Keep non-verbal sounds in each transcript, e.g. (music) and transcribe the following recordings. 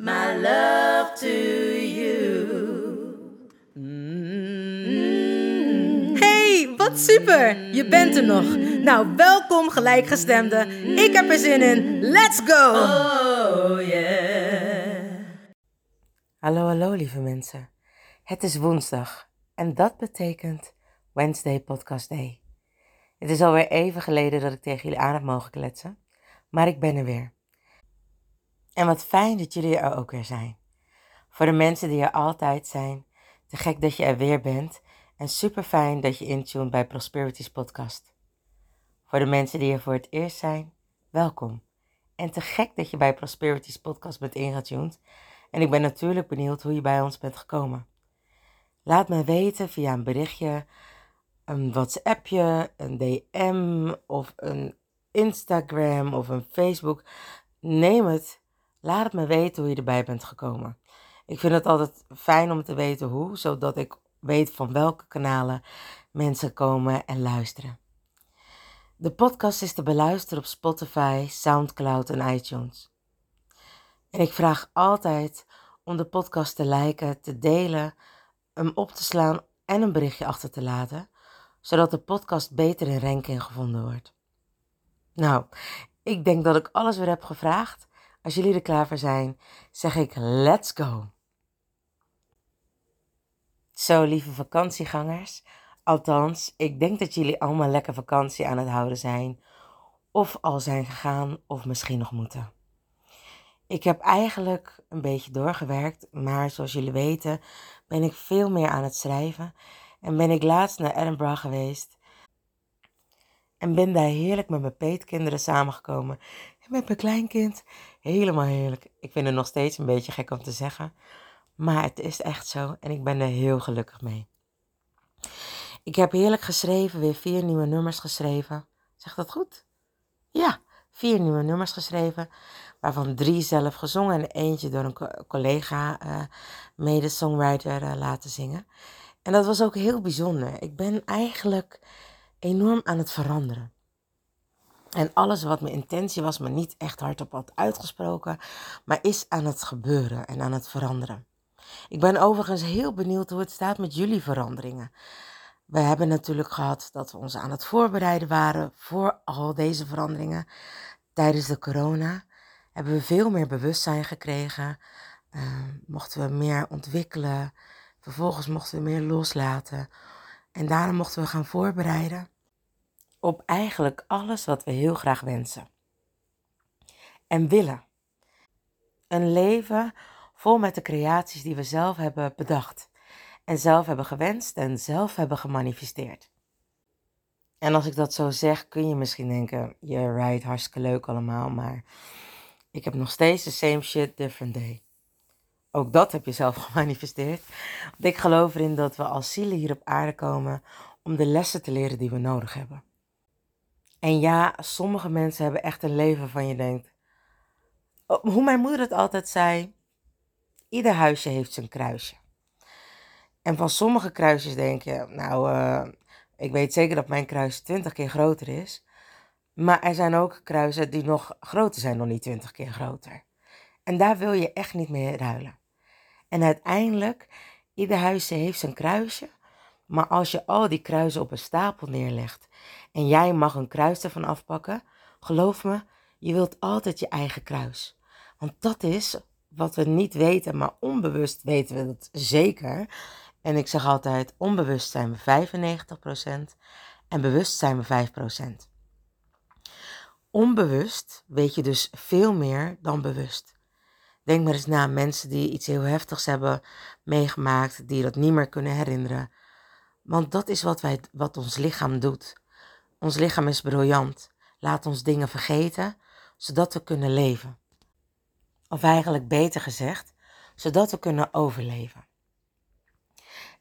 my love to you. Hey, wat super! Je bent er nog. Nou, welkom gelijkgestemde. Ik heb er zin in. Let's go! Oh yeah. Hallo, hallo lieve mensen. Het is woensdag en dat betekent Wednesday Podcast Day. Het is alweer even geleden dat ik tegen jullie aan heb mogen kletsen, maar ik ben er weer. En wat fijn dat jullie er ook weer zijn. Voor de mensen die er altijd zijn, te gek dat je er weer bent en super fijn dat je intuned bij Prosperity's podcast. Voor de mensen die er voor het eerst zijn, welkom. En te gek dat je bij Prosperity's podcast bent ingetuned. En ik ben natuurlijk benieuwd hoe je bij ons bent gekomen. Laat me weten via een berichtje, een WhatsAppje, een DM of een Instagram of een Facebook. Neem het. Laat het me weten hoe je erbij bent gekomen. Ik vind het altijd fijn om te weten hoe, zodat ik weet van welke kanalen mensen komen en luisteren. De podcast is te beluisteren op Spotify, SoundCloud en iTunes. En ik vraag altijd om de podcast te liken, te delen, hem op te slaan en een berichtje achter te laten, zodat de podcast beter in ranking gevonden wordt. Nou, ik denk dat ik alles weer heb gevraagd. Als jullie er klaar voor zijn, zeg ik let's go. Zo, lieve vakantiegangers. Althans, ik denk dat jullie allemaal lekker vakantie aan het houden zijn. Of al zijn gegaan, of misschien nog moeten. Ik heb eigenlijk een beetje doorgewerkt, maar zoals jullie weten ben ik veel meer aan het schrijven. En ben ik laatst naar Edinburgh geweest. En ben daar heerlijk met mijn peetkinderen samengekomen. En met mijn kleinkind. Helemaal heerlijk. Ik vind het nog steeds een beetje gek om te zeggen. Maar het is echt zo en ik ben er heel gelukkig mee. Ik heb heerlijk geschreven, weer vier nieuwe nummers geschreven. Zeg dat goed? Ja, vier nieuwe nummers geschreven. Waarvan drie zelf gezongen en eentje door een co- collega, uh, mede-songwriter, uh, laten zingen. En dat was ook heel bijzonder. Ik ben eigenlijk enorm aan het veranderen. En alles wat mijn intentie was, maar niet echt hardop had uitgesproken, maar is aan het gebeuren en aan het veranderen. Ik ben overigens heel benieuwd hoe het staat met jullie veranderingen. We hebben natuurlijk gehad dat we ons aan het voorbereiden waren voor al deze veranderingen. Tijdens de corona hebben we veel meer bewustzijn gekregen. Uh, mochten we meer ontwikkelen. Vervolgens mochten we meer loslaten. En daarom mochten we gaan voorbereiden op eigenlijk alles wat we heel graag wensen. En willen. Een leven vol met de creaties die we zelf hebben bedacht. En zelf hebben gewenst en zelf hebben gemanifesteerd. En als ik dat zo zeg, kun je misschien denken: yeah, right, hartstikke leuk allemaal, maar ik heb nog steeds de same shit, different day. Ook dat heb je zelf (laughs) gemanifesteerd. Want ik geloof erin dat we als zielen hier op aarde komen om de lessen te leren die we nodig hebben. En ja, sommige mensen hebben echt een leven van je denkt. Hoe mijn moeder het altijd zei: ieder huisje heeft zijn kruisje. En van sommige kruisjes denk je, nou, uh, ik weet zeker dat mijn kruis 20 keer groter is. Maar er zijn ook kruisen die nog groter zijn dan die 20 keer groter. En daar wil je echt niet mee ruilen. En uiteindelijk, ieder huisje heeft zijn kruisje. Maar als je al die kruisen op een stapel neerlegt en jij mag een kruis ervan afpakken, geloof me, je wilt altijd je eigen kruis. Want dat is wat we niet weten, maar onbewust weten we dat zeker, En ik zeg altijd, onbewust zijn we 95% en bewust zijn we 5%. Onbewust weet je dus veel meer dan bewust. Denk maar eens na mensen die iets heel heftigs hebben meegemaakt, die dat niet meer kunnen herinneren. Want dat is wat, wij, wat ons lichaam doet. Ons lichaam is briljant. Laat ons dingen vergeten, zodat we kunnen leven. Of eigenlijk beter gezegd, zodat we kunnen overleven.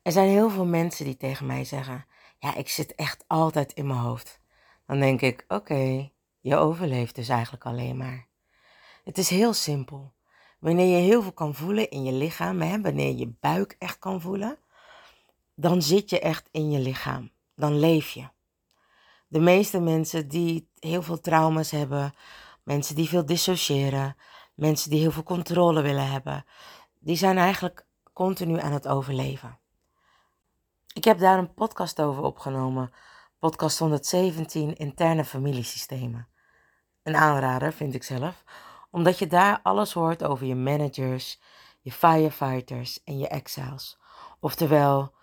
Er zijn heel veel mensen die tegen mij zeggen: Ja, ik zit echt altijd in mijn hoofd. Dan denk ik: Oké, je overleeft dus eigenlijk alleen maar. Het is heel simpel. Wanneer je heel veel kan voelen in je lichaam, hè, wanneer je je buik echt kan voelen, dan zit je echt in je lichaam. Dan leef je. De meeste mensen die heel veel trauma's hebben, mensen die veel dissociëren, mensen die heel veel controle willen hebben, die zijn eigenlijk continu aan het overleven. Ik heb daar een podcast over opgenomen. Podcast 117 Interne familiesystemen. Een aanrader vind ik zelf, omdat je daar alles hoort over je managers, je firefighters en je exiles. Oftewel,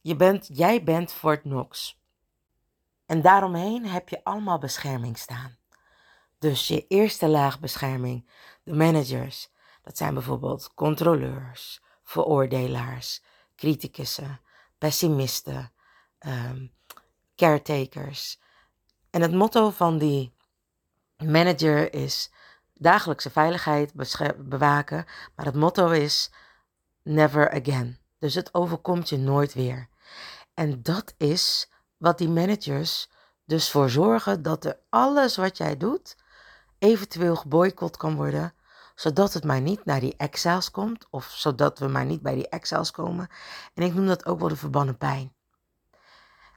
je bent, jij bent Fort Knox. En daaromheen heb je allemaal bescherming staan. Dus je eerste laag bescherming, de managers, dat zijn bijvoorbeeld controleurs, veroordelaars, criticussen, pessimisten, um, caretakers. En het motto van die manager is dagelijkse veiligheid bewaken, maar het motto is never again. Dus het overkomt je nooit weer. En dat is wat die managers dus voor zorgen dat er alles wat jij doet eventueel geboycott kan worden, zodat het maar niet naar die exiles komt of zodat we maar niet bij die exiles komen. En ik noem dat ook wel de verbannen pijn.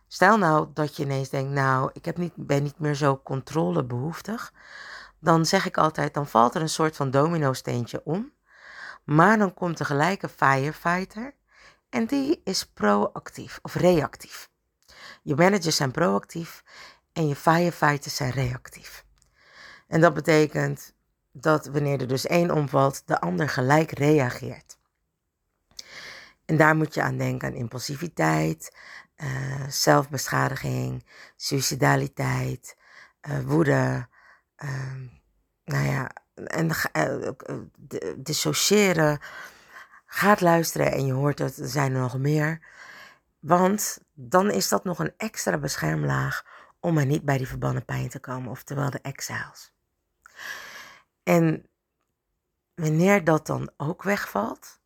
Stel nou dat je ineens denkt, nou, ik heb niet, ben niet meer zo controlebehoeftig. Dan zeg ik altijd, dan valt er een soort van domino-steentje om. Maar dan komt er gelijk een firefighter. En die is proactief of reactief. Je managers zijn proactief en je firefighters zijn reactief. En dat betekent dat wanneer er dus één omvalt, de ander gelijk reageert. En daar moet je aan denken aan impulsiviteit, uh, zelfbeschadiging, suicidaliteit, uh, woede, uh, nou ja, en uh, dissociëren. Gaat luisteren en je hoort dat er zijn er nog meer. Want dan is dat nog een extra beschermlaag om er niet bij die verbannen pijn te komen, oftewel de exiles. En wanneer dat dan ook wegvalt,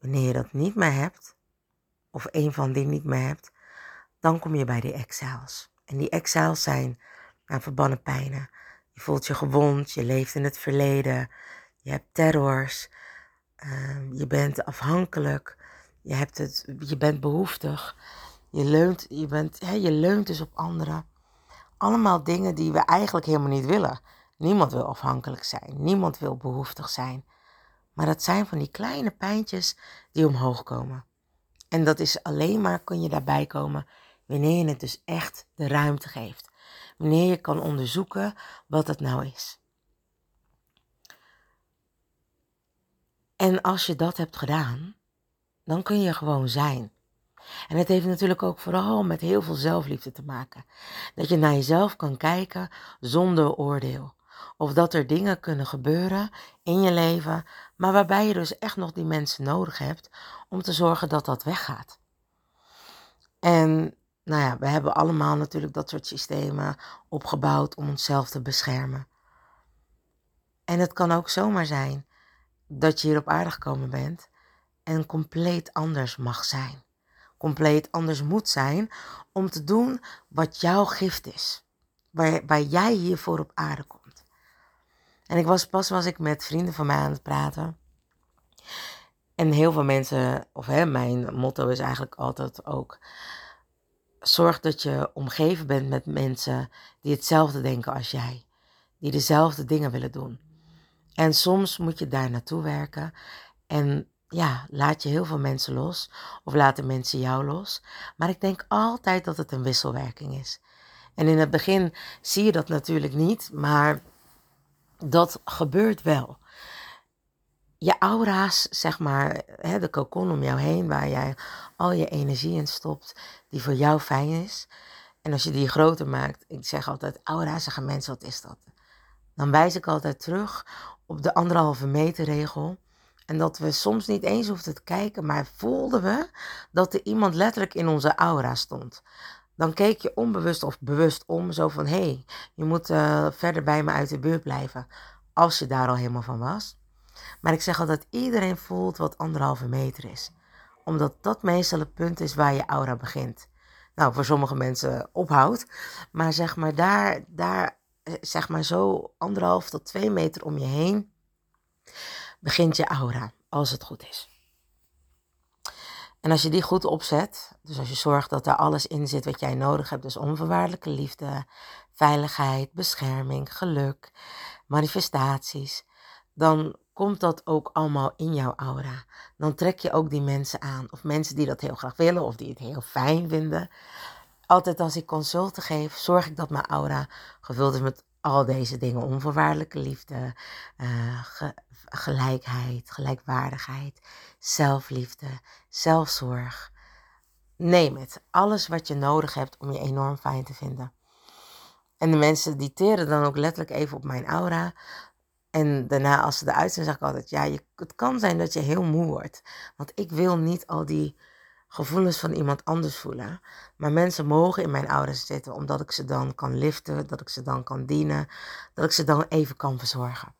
wanneer je dat niet meer hebt, of een van die niet meer hebt, dan kom je bij die exiles. En die exiles zijn aan verbannen pijnen. Je voelt je gewond, je leeft in het verleden, je hebt terrors, uh, je bent afhankelijk, je, hebt het, je bent behoeftig, je leunt, je, bent, hè, je leunt dus op anderen. Allemaal dingen die we eigenlijk helemaal niet willen. Niemand wil afhankelijk zijn, niemand wil behoeftig zijn. Maar dat zijn van die kleine pijntjes die omhoog komen. En dat is alleen maar kun je daarbij komen wanneer je het dus echt de ruimte geeft. Wanneer je kan onderzoeken wat het nou is. En als je dat hebt gedaan, dan kun je gewoon zijn. En het heeft natuurlijk ook vooral met heel veel zelfliefde te maken. Dat je naar jezelf kan kijken zonder oordeel. Of dat er dingen kunnen gebeuren in je leven, maar waarbij je dus echt nog die mensen nodig hebt om te zorgen dat dat weggaat. En nou ja, we hebben allemaal natuurlijk dat soort systemen opgebouwd om onszelf te beschermen. En het kan ook zomaar zijn dat je hier op aarde gekomen bent en compleet anders mag zijn. Compleet anders moet zijn om te doen wat jouw gift is. Waar, waar jij hiervoor op aarde komt. En ik was pas was ik met vrienden van mij aan het praten. En heel veel mensen, of hè, mijn motto is eigenlijk altijd ook. Zorg dat je omgeven bent met mensen die hetzelfde denken als jij. Die dezelfde dingen willen doen. En soms moet je daar naartoe werken. En ja, laat je heel veel mensen los. Of laten mensen jou los. Maar ik denk altijd dat het een wisselwerking is. En in het begin zie je dat natuurlijk niet. Maar dat gebeurt wel. je aura's, zeg maar, hè, de cocon om jou heen, waar jij al je energie in stopt, die voor jou fijn is. En als je die groter maakt, ik zeg altijd, aura, zeggen mensen, wat is dat? Dan wijs ik altijd terug op de anderhalve meter regel. En dat we soms niet eens hoefden te kijken, maar voelden we dat er iemand letterlijk in onze aura stond. Dan keek je onbewust of bewust om, zo van hé, hey, je moet uh, verder bij me uit de buurt blijven. Als je daar al helemaal van was. Maar ik zeg altijd, iedereen voelt wat anderhalve meter is. Omdat dat meestal het punt is waar je aura begint. Nou, voor sommige mensen ophoudt. Maar zeg maar daar, daar eh, zeg maar zo anderhalf tot twee meter om je heen begint je aura, als het goed is. En als je die goed opzet, dus als je zorgt dat er alles in zit wat jij nodig hebt, dus onvoorwaardelijke liefde, veiligheid, bescherming, geluk, manifestaties, dan komt dat ook allemaal in jouw aura. Dan trek je ook die mensen aan. Of mensen die dat heel graag willen of die het heel fijn vinden. Altijd als ik consulten geef, zorg ik dat mijn aura gevuld is met al deze dingen. Onvoorwaardelijke liefde, uh, gelijkheid, gelijkwaardigheid, zelfliefde, zelfzorg. Neem het. Alles wat je nodig hebt om je enorm fijn te vinden. En de mensen die teren dan ook letterlijk even op mijn aura. En daarna, als ze eruit zijn, zeg ik altijd: Ja, je, het kan zijn dat je heel moe wordt. Want ik wil niet al die gevoelens van iemand anders voelen. Maar mensen mogen in mijn aura zitten, omdat ik ze dan kan liften, dat ik ze dan kan dienen, dat ik ze dan even kan verzorgen.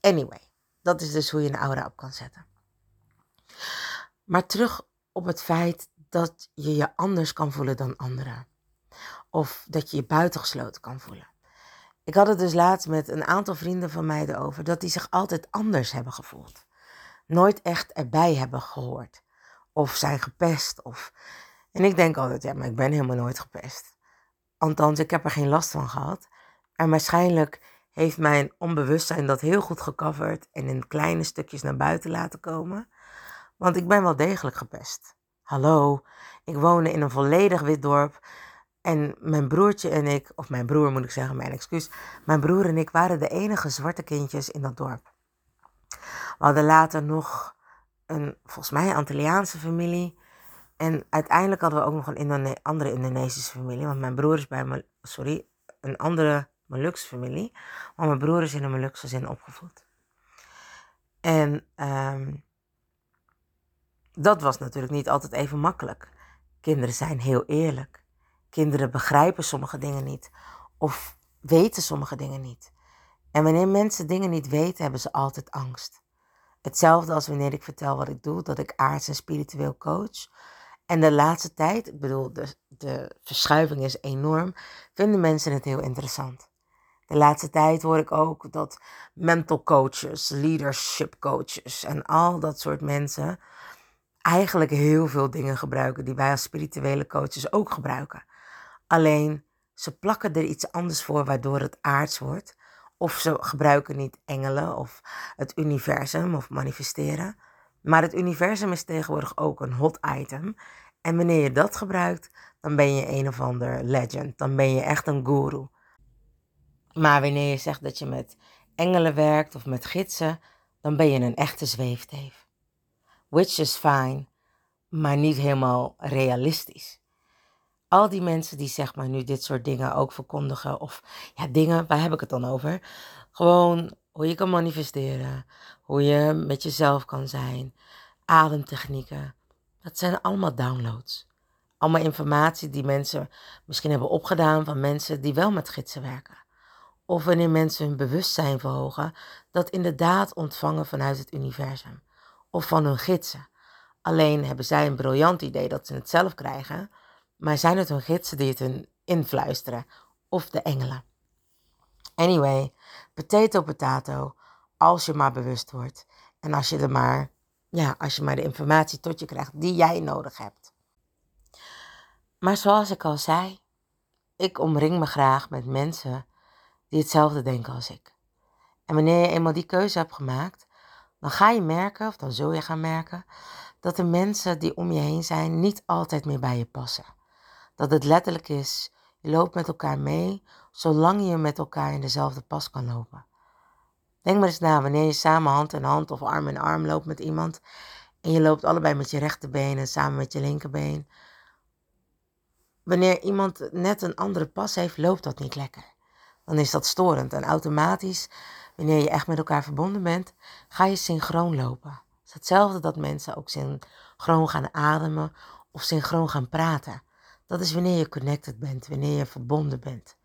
Anyway, dat is dus hoe je een aura op kan zetten. Maar terug op het feit dat je je anders kan voelen dan anderen. Of dat je je buitengesloten kan voelen. Ik had het dus laatst met een aantal vrienden van mij erover dat die zich altijd anders hebben gevoeld. Nooit echt erbij hebben gehoord. Of zijn gepest. Of... En ik denk altijd, ja, maar ik ben helemaal nooit gepest. Althans, ik heb er geen last van gehad. En waarschijnlijk heeft mijn onbewustzijn dat heel goed gecoverd en in kleine stukjes naar buiten laten komen. Want ik ben wel degelijk gepest. Hallo, ik woonde in een volledig wit dorp en mijn broertje en ik, of mijn broer moet ik zeggen, mijn excuus. Mijn broer en ik waren de enige zwarte kindjes in dat dorp. We hadden later nog een, volgens mij, Antilliaanse familie. En uiteindelijk hadden we ook nog een andere Indonesische familie. Want mijn broer is bij me, sorry, een andere Molukse familie. Maar mijn broer is in een Molukse gezin opgevoed. En um, dat was natuurlijk niet altijd even makkelijk. Kinderen zijn heel eerlijk. Kinderen begrijpen sommige dingen niet of weten sommige dingen niet. En wanneer mensen dingen niet weten, hebben ze altijd angst. Hetzelfde als wanneer ik vertel wat ik doe, dat ik aards en spiritueel coach. En de laatste tijd, ik bedoel, de, de verschuiving is enorm, vinden mensen het heel interessant. De laatste tijd hoor ik ook dat mental coaches, leadership coaches en al dat soort mensen eigenlijk heel veel dingen gebruiken die wij als spirituele coaches ook gebruiken. Alleen ze plakken er iets anders voor waardoor het aards wordt. Of ze gebruiken niet engelen of het universum of manifesteren. Maar het universum is tegenwoordig ook een hot item. En wanneer je dat gebruikt, dan ben je een of ander legend. Dan ben je echt een guru. Maar wanneer je zegt dat je met engelen werkt of met gidsen, dan ben je een echte zweefteef. Which is fine, maar niet helemaal realistisch al die mensen die zeg maar nu dit soort dingen ook verkondigen, of ja, dingen, waar heb ik het dan over? Gewoon hoe je kan manifesteren, hoe je met jezelf kan zijn, ademtechnieken. Dat zijn allemaal downloads. Allemaal informatie die mensen misschien hebben opgedaan van mensen die wel met gidsen werken. Of wanneer mensen hun bewustzijn verhogen, dat inderdaad ontvangen vanuit het universum. Of van hun gidsen. Alleen hebben zij een briljant idee dat ze het zelf krijgen. Maar zijn het hun gidsen die het hun influisteren? Of de engelen? Anyway, potato potato, als je maar bewust wordt. En als je er maar, ja, als je maar de informatie tot je krijgt die jij nodig hebt. Maar zoals ik al zei, ik omring me graag met mensen die hetzelfde denken als ik. En wanneer je eenmaal die keuze hebt gemaakt, dan ga je merken, of dan zul je gaan merken, dat de mensen die om je heen zijn niet altijd meer bij je passen. Dat het letterlijk is, je loopt met elkaar mee, zolang je met elkaar in dezelfde pas kan lopen. Denk maar eens na wanneer je samen hand in hand of arm in arm loopt met iemand. En je loopt allebei met je rechterbeen en samen met je linkerbeen. Wanneer iemand net een andere pas heeft, loopt dat niet lekker. Dan is dat storend. En automatisch, wanneer je echt met elkaar verbonden bent, ga je synchroon lopen. Het is hetzelfde dat mensen ook synchroon gaan ademen of synchroon gaan praten. Dat is wanneer je connected bent, wanneer je verbonden bent.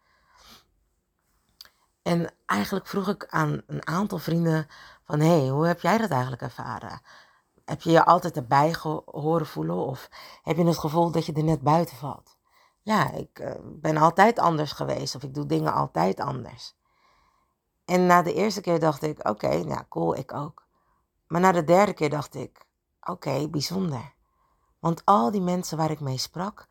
En eigenlijk vroeg ik aan een aantal vrienden van, hé, hey, hoe heb jij dat eigenlijk ervaren? Heb je je altijd erbij horen voelen of heb je het gevoel dat je er net buiten valt? Ja, ik uh, ben altijd anders geweest of ik doe dingen altijd anders. En na de eerste keer dacht ik, oké, okay, nou cool, ik ook. Maar na de derde keer dacht ik, oké, bijzonder. Want al die mensen waar ik mee sprak,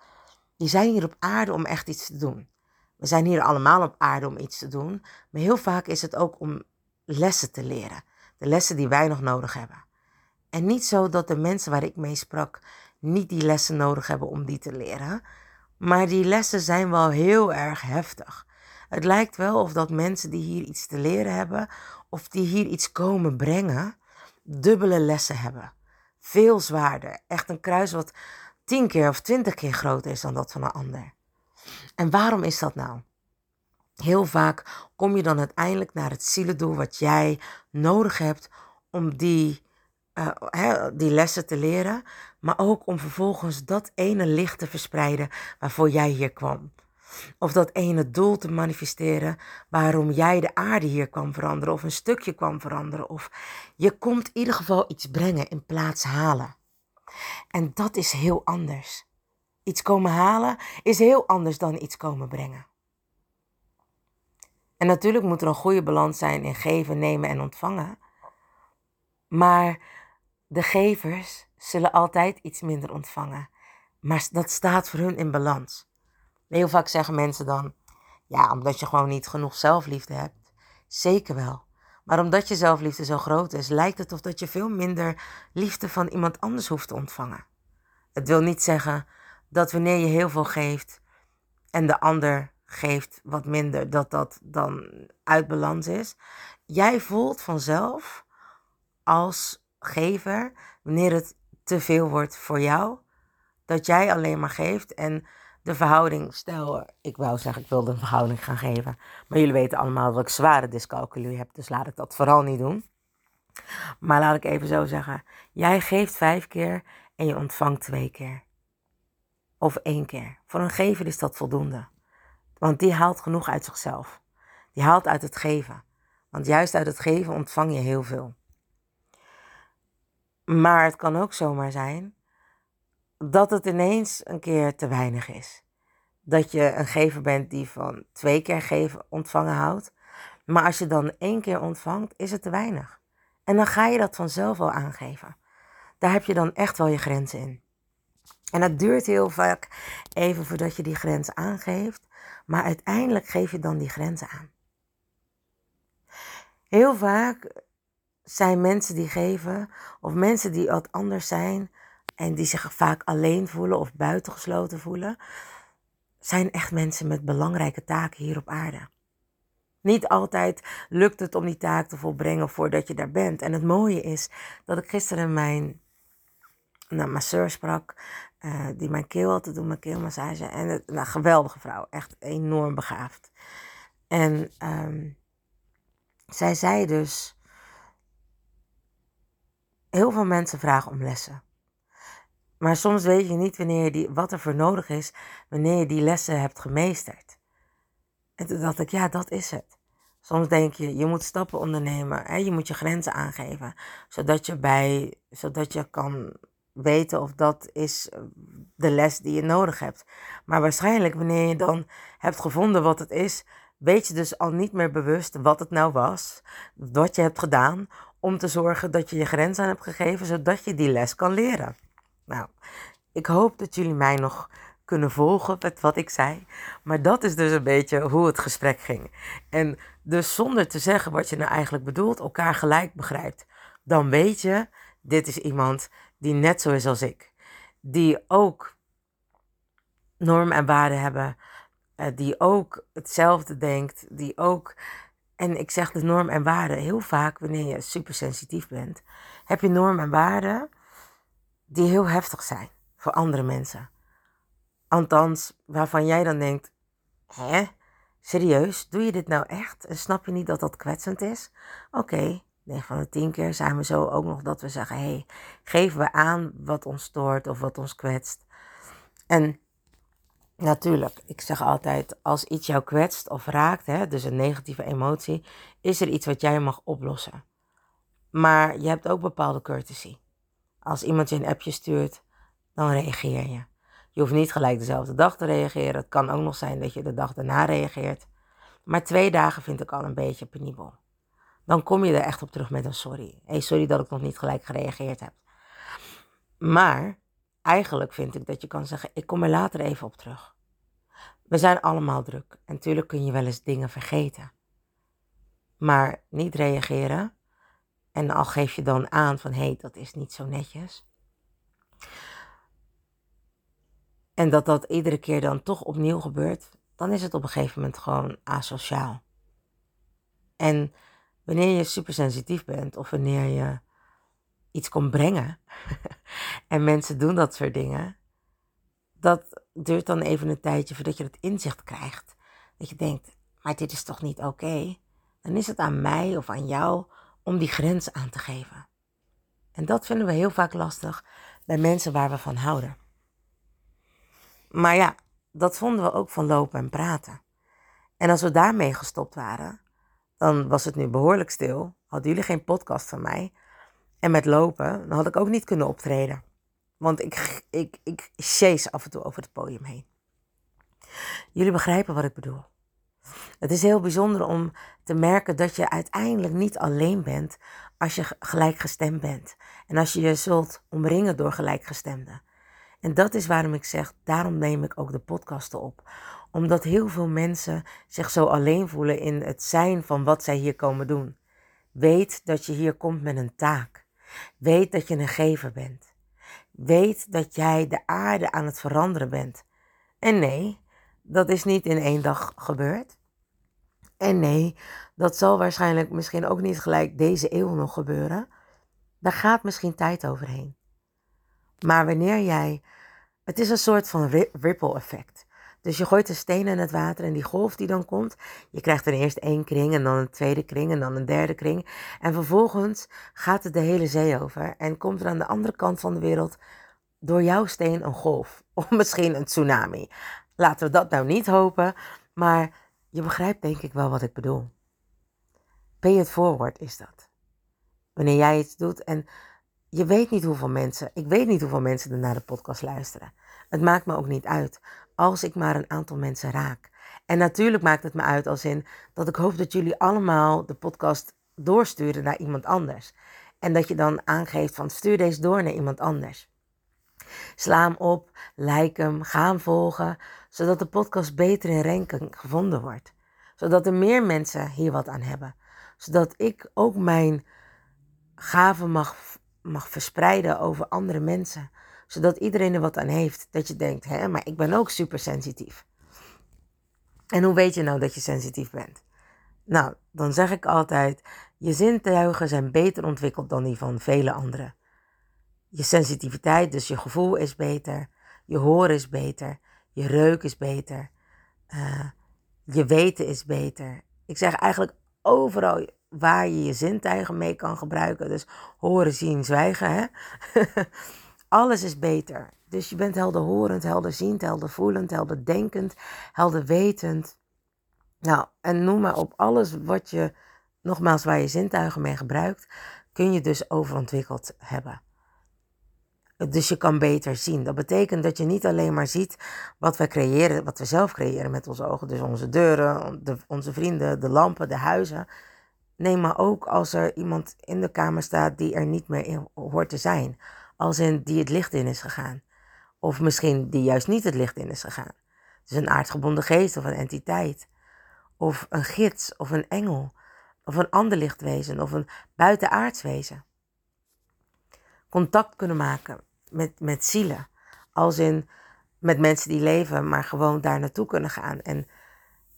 die zijn hier op aarde om echt iets te doen. We zijn hier allemaal op aarde om iets te doen, maar heel vaak is het ook om lessen te leren. De lessen die wij nog nodig hebben. En niet zo dat de mensen waar ik mee sprak niet die lessen nodig hebben om die te leren, maar die lessen zijn wel heel erg heftig. Het lijkt wel of dat mensen die hier iets te leren hebben, of die hier iets komen brengen, dubbele lessen hebben. Veel zwaarder. Echt een kruis wat tien keer of twintig keer groter is dan dat van een ander. En waarom is dat nou? Heel vaak kom je dan uiteindelijk naar het zielendoel wat jij nodig hebt om die, uh, die lessen te leren, maar ook om vervolgens dat ene licht te verspreiden waarvoor jij hier kwam. Of dat ene doel te manifesteren waarom jij de aarde hier kwam veranderen of een stukje kwam veranderen. Of je komt in ieder geval iets brengen in plaats halen. En dat is heel anders. Iets komen halen is heel anders dan iets komen brengen. En natuurlijk moet er een goede balans zijn in geven, nemen en ontvangen. Maar de gevers zullen altijd iets minder ontvangen. Maar dat staat voor hun in balans. Heel vaak zeggen mensen dan, ja, omdat je gewoon niet genoeg zelfliefde hebt. Zeker wel. Maar omdat je zelfliefde zo groot is, lijkt het of dat je veel minder liefde van iemand anders hoeft te ontvangen. Het wil niet zeggen dat wanneer je heel veel geeft en de ander geeft wat minder, dat dat dan uit balans is. Jij voelt vanzelf als gever, wanneer het te veel wordt voor jou, dat jij alleen maar geeft en de verhouding, stel, ik wou zeggen, ik wilde een verhouding gaan geven, maar jullie weten allemaal dat ik zware dyscalculie heb, dus laat ik dat vooral niet doen. Maar laat ik even zo zeggen, jij geeft vijf keer en je ontvangt twee keer. Of één keer. Voor een gever is dat voldoende. Want die haalt genoeg uit zichzelf. Die haalt uit het geven. Want juist uit het geven ontvang je heel veel. Maar het kan ook zomaar zijn dat het ineens een keer te weinig is. Dat je een gever bent die van twee keer geven, ontvangen houdt. Maar als je dan één keer ontvangt, is het te weinig. En dan ga je dat vanzelf wel aangeven. Daar heb je dan echt wel je grenzen in. En het duurt heel vaak even voordat je die grens aangeeft. Maar uiteindelijk geef je dan die grenzen aan. Heel vaak zijn mensen die geven, of mensen die wat anders zijn, en die zich vaak alleen voelen of buitengesloten voelen, zijn echt mensen met belangrijke taken hier op aarde. Niet altijd lukt het om die taak te volbrengen voordat je daar bent. En het mooie is dat ik gisteren mijn nou, masseur sprak, uh, die mijn keel had te doen, mijn keelmassage. En het, nou, geweldige vrouw, echt enorm begaafd. En um, zij zei dus, heel veel mensen vragen om lessen. Maar soms weet je niet wanneer je die, wat er voor nodig is wanneer je die lessen hebt gemeesterd. En toen dacht ik, ja, dat is het. Soms denk je, je moet stappen ondernemen. Hè? Je moet je grenzen aangeven. Zodat je, bij, zodat je kan weten of dat is eh, de les die je nodig hebt. Maar waarschijnlijk wanneer je dan hebt gevonden wat het is, weet je dus al niet meer bewust wat het nou was. Wat je hebt gedaan om te zorgen dat je je grenzen aan hebt gegeven, zodat je die les kan leren. Nou, ik hoop dat jullie mij nog kunnen volgen met wat ik zei. Maar dat is dus een beetje hoe het gesprek ging. En dus zonder te zeggen wat je nou eigenlijk bedoelt, elkaar gelijk begrijpt. Dan weet je, dit is iemand die net zo is als ik. Die ook normen en waarden hebben. Eh, die ook hetzelfde denkt. Die ook en ik zeg de norm en waarde heel vaak wanneer je super sensitief bent, heb je normen en waarden die heel heftig zijn voor andere mensen. Althans, waarvan jij dan denkt, hè, serieus, doe je dit nou echt? En snap je niet dat dat kwetsend is? Oké, okay, 9 van de 10 keer zijn we zo ook nog dat we zeggen, hé, hey, geven we aan wat ons stoort of wat ons kwetst. En Natuurlijk, ik zeg altijd, als iets jou kwetst of raakt, hè, dus een negatieve emotie, is er iets wat jij mag oplossen. Maar je hebt ook bepaalde courtesy. Als iemand je een appje stuurt, dan reageer je. Je hoeft niet gelijk dezelfde dag te reageren. Het kan ook nog zijn dat je de dag daarna reageert. Maar twee dagen vind ik al een beetje penibel. Dan kom je er echt op terug met een sorry. Hey, sorry dat ik nog niet gelijk gereageerd heb. Maar eigenlijk vind ik dat je kan zeggen: ik kom er later even op terug. We zijn allemaal druk en natuurlijk kun je wel eens dingen vergeten. Maar niet reageren en al geef je dan aan van hé, hey, dat is niet zo netjes. En dat dat iedere keer dan toch opnieuw gebeurt, dan is het op een gegeven moment gewoon asociaal. En wanneer je supersensitief bent of wanneer je iets komt brengen (laughs) en mensen doen dat soort dingen, dat duurt dan even een tijdje voordat je het inzicht krijgt. Dat je denkt, maar dit is toch niet oké? Dan is het aan mij of aan jou om die grens aan te geven. En dat vinden we heel vaak lastig bij mensen waar we van houden. Maar ja, dat vonden we ook van lopen en praten. En als we daarmee gestopt waren, dan was het nu behoorlijk stil. Hadden jullie geen podcast van mij. En met lopen, dan had ik ook niet kunnen optreden. Want ik, ik, ik chase af en toe over het podium heen. Jullie begrijpen wat ik bedoel. Het is heel bijzonder om te merken dat je uiteindelijk niet alleen bent als je gelijkgestemd bent. En als je je zult omringen door gelijkgestemden. En dat is waarom ik zeg, daarom neem ik ook de podcasten op. Omdat heel veel mensen zich zo alleen voelen in het zijn van wat zij hier komen doen. Weet dat je hier komt met een taak. Weet dat je een gever bent. Weet dat jij de aarde aan het veranderen bent. En nee, dat is niet in één dag gebeurd. En nee, dat zal waarschijnlijk misschien ook niet gelijk deze eeuw nog gebeuren. Daar gaat misschien tijd overheen. Maar wanneer jij. Het is een soort van ripple effect. Dus je gooit een steen in het water en die golf die dan komt, je krijgt er eerst één kring en dan een tweede kring en dan een derde kring. En vervolgens gaat het de hele zee over en komt er aan de andere kant van de wereld door jouw steen een golf. Of (laughs) misschien een tsunami. Laten we dat nou niet hopen, maar je begrijpt denk ik wel wat ik bedoel. Pay it forward is dat. Wanneer jij iets doet en je weet niet hoeveel mensen, ik weet niet hoeveel mensen er naar de podcast luisteren. Het maakt me ook niet uit als ik maar een aantal mensen raak. En natuurlijk maakt het me uit als in dat ik hoop dat jullie allemaal de podcast doorsturen naar iemand anders. En dat je dan aangeeft van stuur deze door naar iemand anders. Sla hem op, like hem, ga hem volgen, zodat de podcast beter in ranking gevonden wordt. Zodat er meer mensen hier wat aan hebben. Zodat ik ook mijn gaven mag, mag verspreiden over andere mensen. Zodat iedereen er wat aan heeft. Dat je denkt, hè, maar ik ben ook super sensitief. En hoe weet je nou dat je sensitief bent? Nou, dan zeg ik altijd: je zintuigen zijn beter ontwikkeld dan die van vele anderen. Je sensitiviteit, dus je gevoel is beter. Je horen is beter. Je reuk is beter. Uh, je weten is beter. Ik zeg eigenlijk overal waar je je zintuigen mee kan gebruiken. Dus horen, zien, zwijgen. Hè? (laughs) Alles is beter. Dus je bent helderhorend, helderziend, heldervoelend, helderdenkend, helderwetend. Nou, en noem maar op alles wat je, nogmaals, waar je zintuigen mee gebruikt, kun je dus overontwikkeld hebben. Dus je kan beter zien. Dat betekent dat je niet alleen maar ziet wat we creëren, wat we zelf creëren met onze ogen. Dus onze deuren, de, onze vrienden, de lampen, de huizen. Nee, maar ook als er iemand in de kamer staat die er niet meer in hoort te zijn. Als in die het licht in is gegaan. Of misschien die juist niet het licht in is gegaan. Dus een aardgebonden geest of een entiteit. Of een gids of een engel. Of een ander lichtwezen of een buitenaards wezen. Contact kunnen maken met, met zielen. Als in met mensen die leven, maar gewoon daar naartoe kunnen gaan en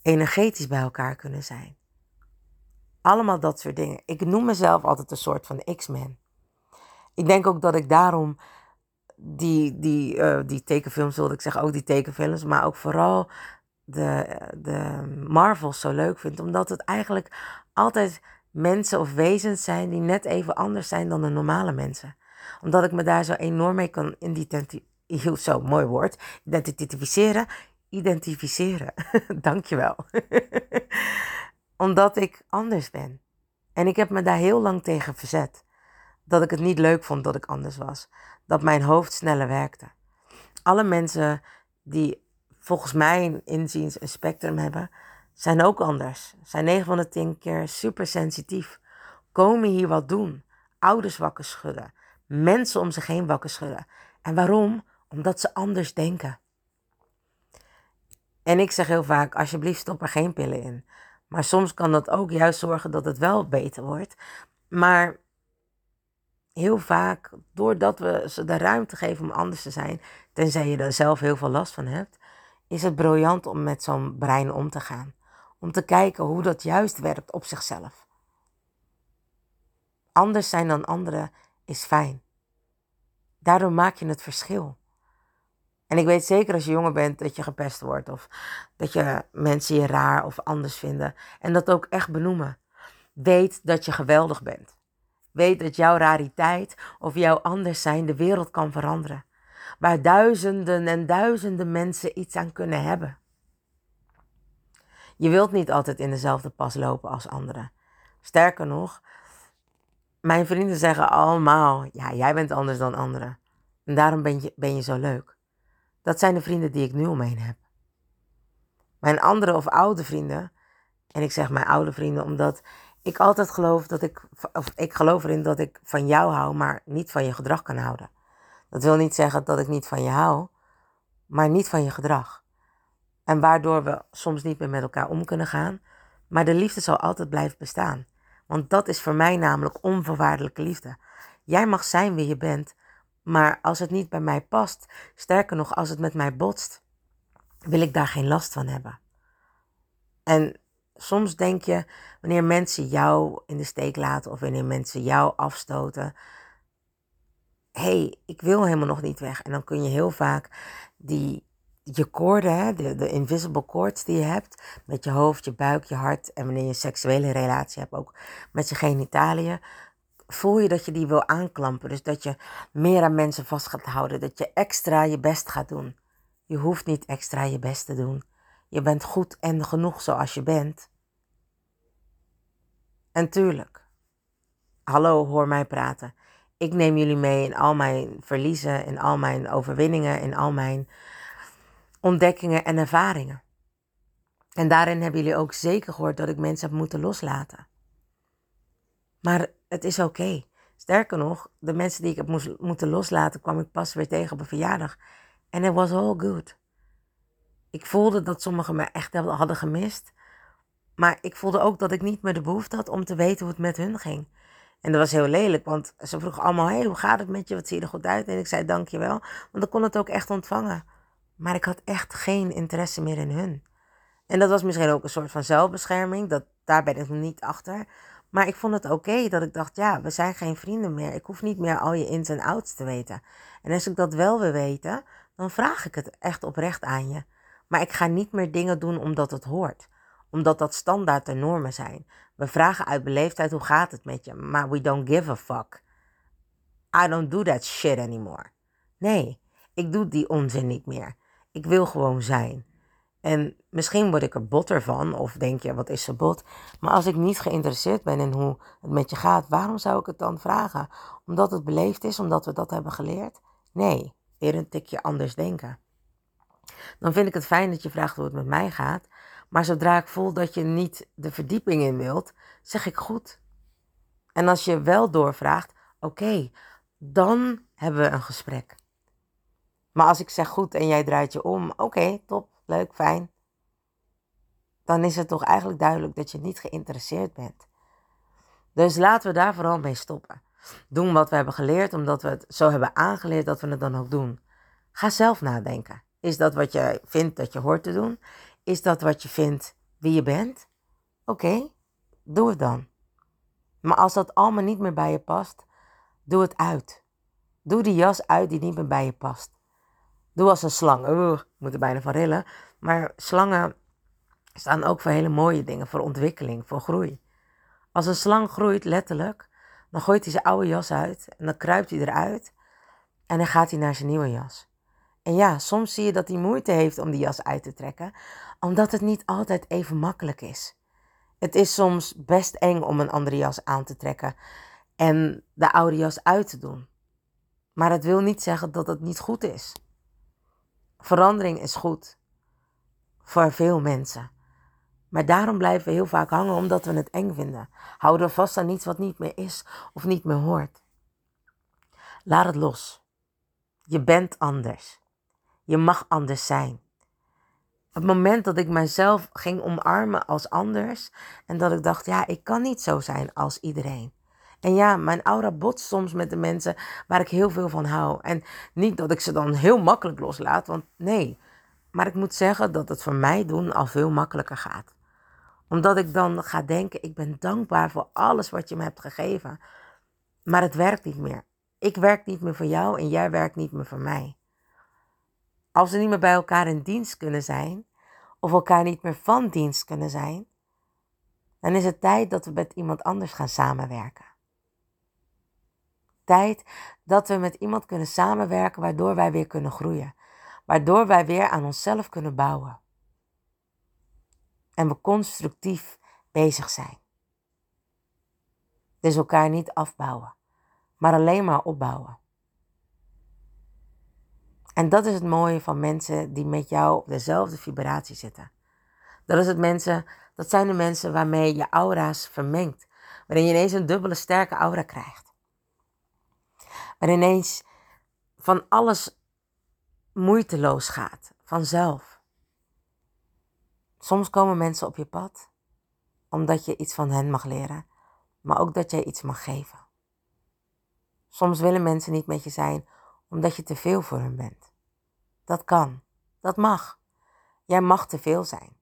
energetisch bij elkaar kunnen zijn. Allemaal dat soort dingen. Ik noem mezelf altijd een soort van X-Men. Ik denk ook dat ik daarom die, die, uh, die tekenfilms, wilde ik zeggen, ook die tekenfilms, maar ook vooral de, de Marvels zo leuk vind. Omdat het eigenlijk altijd mensen of wezens zijn die net even anders zijn dan de normale mensen. Omdat ik me daar zo enorm mee kan identificeren. Zo, mooi woord. Identificeren. Identificeren. (laughs) Dankjewel. (laughs) Omdat ik anders ben. En ik heb me daar heel lang tegen verzet. Dat ik het niet leuk vond dat ik anders was. Dat mijn hoofd sneller werkte. Alle mensen die volgens mij inziens een spectrum hebben, zijn ook anders. Zijn 9 van de 10 keer super sensitief. Komen hier wat doen. Ouders wakker schudden. Mensen om zich heen wakker schudden. En waarom? Omdat ze anders denken. En ik zeg heel vaak, alsjeblieft stop er geen pillen in. Maar soms kan dat ook juist zorgen dat het wel beter wordt. Maar heel vaak, doordat we ze de ruimte geven om anders te zijn, tenzij je er zelf heel veel last van hebt, is het briljant om met zo'n brein om te gaan. Om te kijken hoe dat juist werkt op zichzelf. Anders zijn dan anderen is fijn. Daardoor maak je het verschil. En ik weet zeker als je jonger bent dat je gepest wordt of dat je mensen je raar of anders vinden. En dat ook echt benoemen. Weet dat je geweldig bent. Weet dat jouw rariteit of jouw anders zijn de wereld kan veranderen. Waar duizenden en duizenden mensen iets aan kunnen hebben. Je wilt niet altijd in dezelfde pas lopen als anderen. Sterker nog, mijn vrienden zeggen allemaal: ja, jij bent anders dan anderen. En daarom ben je, ben je zo leuk. Dat zijn de vrienden die ik nu omheen heb. Mijn andere of oude vrienden, en ik zeg mijn oude vrienden omdat ik altijd geloof dat ik, of ik geloof erin dat ik van jou hou, maar niet van je gedrag kan houden. Dat wil niet zeggen dat ik niet van je hou, maar niet van je gedrag. En waardoor we soms niet meer met elkaar om kunnen gaan, maar de liefde zal altijd blijven bestaan. Want dat is voor mij namelijk onvoorwaardelijke liefde. Jij mag zijn wie je bent, maar als het niet bij mij past, sterker nog, als het met mij botst, wil ik daar geen last van hebben. En soms denk je, wanneer mensen jou in de steek laten of wanneer mensen jou afstoten, hé, hey, ik wil helemaal nog niet weg. En dan kun je heel vaak die, je koorden, de, de invisible cords die je hebt, met je hoofd, je buik, je hart en wanneer je een seksuele relatie hebt, ook met je genitaliën, voel je dat je die wil aanklampen. Dus dat je meer aan mensen vast gaat houden. Dat je extra je best gaat doen. Je hoeft niet extra je best te doen. Je bent goed en genoeg zoals je bent. En tuurlijk, hallo, hoor mij praten. Ik neem jullie mee in al mijn verliezen, in al mijn overwinningen, in al mijn ontdekkingen en ervaringen. En daarin hebben jullie ook zeker gehoord dat ik mensen heb moeten loslaten. Maar het is oké. Sterker nog, de mensen die ik heb moest, moeten loslaten, kwam ik pas weer tegen op een verjaardag. En it was all good. Ik voelde dat sommigen me echt hadden gemist. Maar ik voelde ook dat ik niet meer de behoefte had om te weten hoe het met hun ging. En dat was heel lelijk, want ze vroegen allemaal: hey, hoe gaat het met je? Wat zie je er goed uit? En ik zei: Dankjewel. Want ik kon het ook echt ontvangen. Maar ik had echt geen interesse meer in hun. En dat was misschien ook een soort van zelfbescherming. Dat, daar ben ik nog niet achter. Maar ik vond het oké dat ik dacht, ja, we zijn geen vrienden meer. Ik hoef niet meer al je ins en outs te weten. En als ik dat wel wil weten, dan vraag ik het echt oprecht aan je. Maar ik ga niet meer dingen doen omdat het hoort. Omdat dat standaard de normen zijn. We vragen uit beleefdheid, hoe gaat het met je? Maar we don't give a fuck. I don't do that shit anymore. Nee, ik doe die onzin niet meer. Ik wil gewoon zijn. En misschien word ik er botter van, of denk je, wat is ze bot? Maar als ik niet geïnteresseerd ben in hoe het met je gaat, waarom zou ik het dan vragen? Omdat het beleefd is, omdat we dat hebben geleerd? Nee, weer een tikje anders denken. Dan vind ik het fijn dat je vraagt hoe het met mij gaat. Maar zodra ik voel dat je niet de verdieping in wilt, zeg ik goed. En als je wel doorvraagt, oké, dan hebben we een gesprek. Maar als ik zeg goed en jij draait je om, oké, top leuk, fijn. Dan is het toch eigenlijk duidelijk dat je niet geïnteresseerd bent. Dus laten we daar vooral mee stoppen. Doen wat we hebben geleerd, omdat we het zo hebben aangeleerd dat we het dan ook doen. Ga zelf nadenken. Is dat wat je vindt dat je hoort te doen? Is dat wat je vindt wie je bent? Oké, doe het dan. Maar als dat allemaal niet meer bij je past, doe het uit. Doe die jas uit die niet meer bij je past. Doe als een slang. Ik moet er bijna van rillen. Maar slangen staan ook voor hele mooie dingen, voor ontwikkeling, voor groei. Als een slang groeit, letterlijk, dan gooit hij zijn oude jas uit en dan kruipt hij eruit en dan gaat hij naar zijn nieuwe jas. En ja, soms zie je dat hij moeite heeft om die jas uit te trekken, omdat het niet altijd even makkelijk is. Het is soms best eng om een andere jas aan te trekken en de oude jas uit te doen. Maar het wil niet zeggen dat het niet goed is. Verandering is goed voor veel mensen. Maar daarom blijven we heel vaak hangen omdat we het eng vinden. Houden we vast aan iets wat niet meer is of niet meer hoort. Laat het los. Je bent anders. Je mag anders zijn. Het moment dat ik mezelf ging omarmen als anders en dat ik dacht, ja, ik kan niet zo zijn als iedereen. En ja, mijn aura botst soms met de mensen waar ik heel veel van hou. En niet dat ik ze dan heel makkelijk loslaat, want nee. Maar ik moet zeggen dat het voor mij doen al veel makkelijker gaat. Omdat ik dan ga denken, ik ben dankbaar voor alles wat je me hebt gegeven. Maar het werkt niet meer. Ik werk niet meer voor jou en jij werkt niet meer voor mij. Als we niet meer bij elkaar in dienst kunnen zijn, of elkaar niet meer van dienst kunnen zijn, dan is het tijd dat we met iemand anders gaan samenwerken. Tijd dat we met iemand kunnen samenwerken waardoor wij weer kunnen groeien, waardoor wij weer aan onszelf kunnen bouwen. En we constructief bezig zijn. Dus elkaar niet afbouwen, maar alleen maar opbouwen. En dat is het mooie van mensen die met jou op dezelfde vibratie zitten. Dat, is het mensen, dat zijn de mensen waarmee je aura's vermengt. Waarin je ineens een dubbele sterke aura krijgt. Waarin ineens van alles moeiteloos gaat, vanzelf. Soms komen mensen op je pad omdat je iets van hen mag leren, maar ook dat jij iets mag geven. Soms willen mensen niet met je zijn omdat je te veel voor hen bent. Dat kan, dat mag. Jij mag te veel zijn.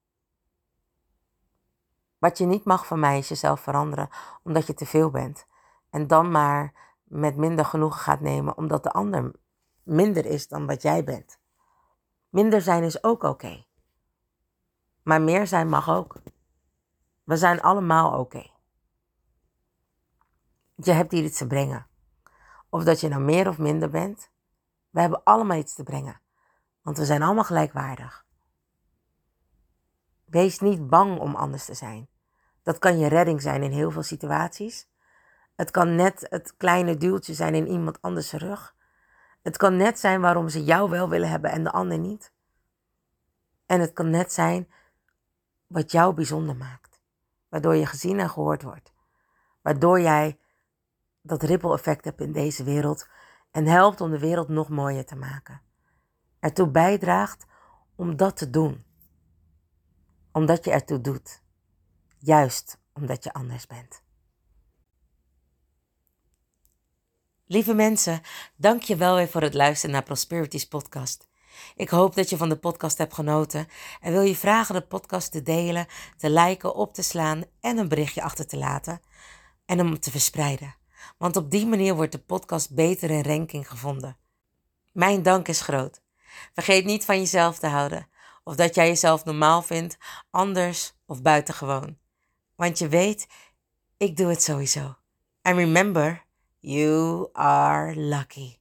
Wat je niet mag van mij is jezelf veranderen omdat je te veel bent. En dan maar met minder genoegen gaat nemen omdat de ander minder is dan wat jij bent. Minder zijn is ook oké. Maar meer zijn mag ook. We zijn allemaal oké. Je hebt hier iets te brengen. Of dat je nou meer of minder bent. We hebben allemaal iets te brengen. Want we zijn allemaal gelijkwaardig. Wees niet bang om anders te zijn. Dat kan je redding zijn in heel veel situaties. Het kan net het kleine duwtje zijn in iemand anders rug. Het kan net zijn waarom ze jou wel willen hebben en de ander niet. En het kan net zijn wat jou bijzonder maakt. Waardoor je gezien en gehoord wordt. Waardoor jij dat ripple effect hebt in deze wereld en helpt om de wereld nog mooier te maken. Ertoe bijdraagt om dat te doen. Omdat je ertoe doet. Juist omdat je anders bent. Lieve mensen, dank je wel weer voor het luisteren naar Prosperities podcast. Ik hoop dat je van de podcast hebt genoten en wil je vragen de podcast te delen, te liken, op te slaan en een berichtje achter te laten en hem te verspreiden. Want op die manier wordt de podcast beter in ranking gevonden. Mijn dank is groot. Vergeet niet van jezelf te houden, of dat jij jezelf normaal vindt, anders of buitengewoon. Want je weet, ik doe het sowieso. And remember, you are lucky.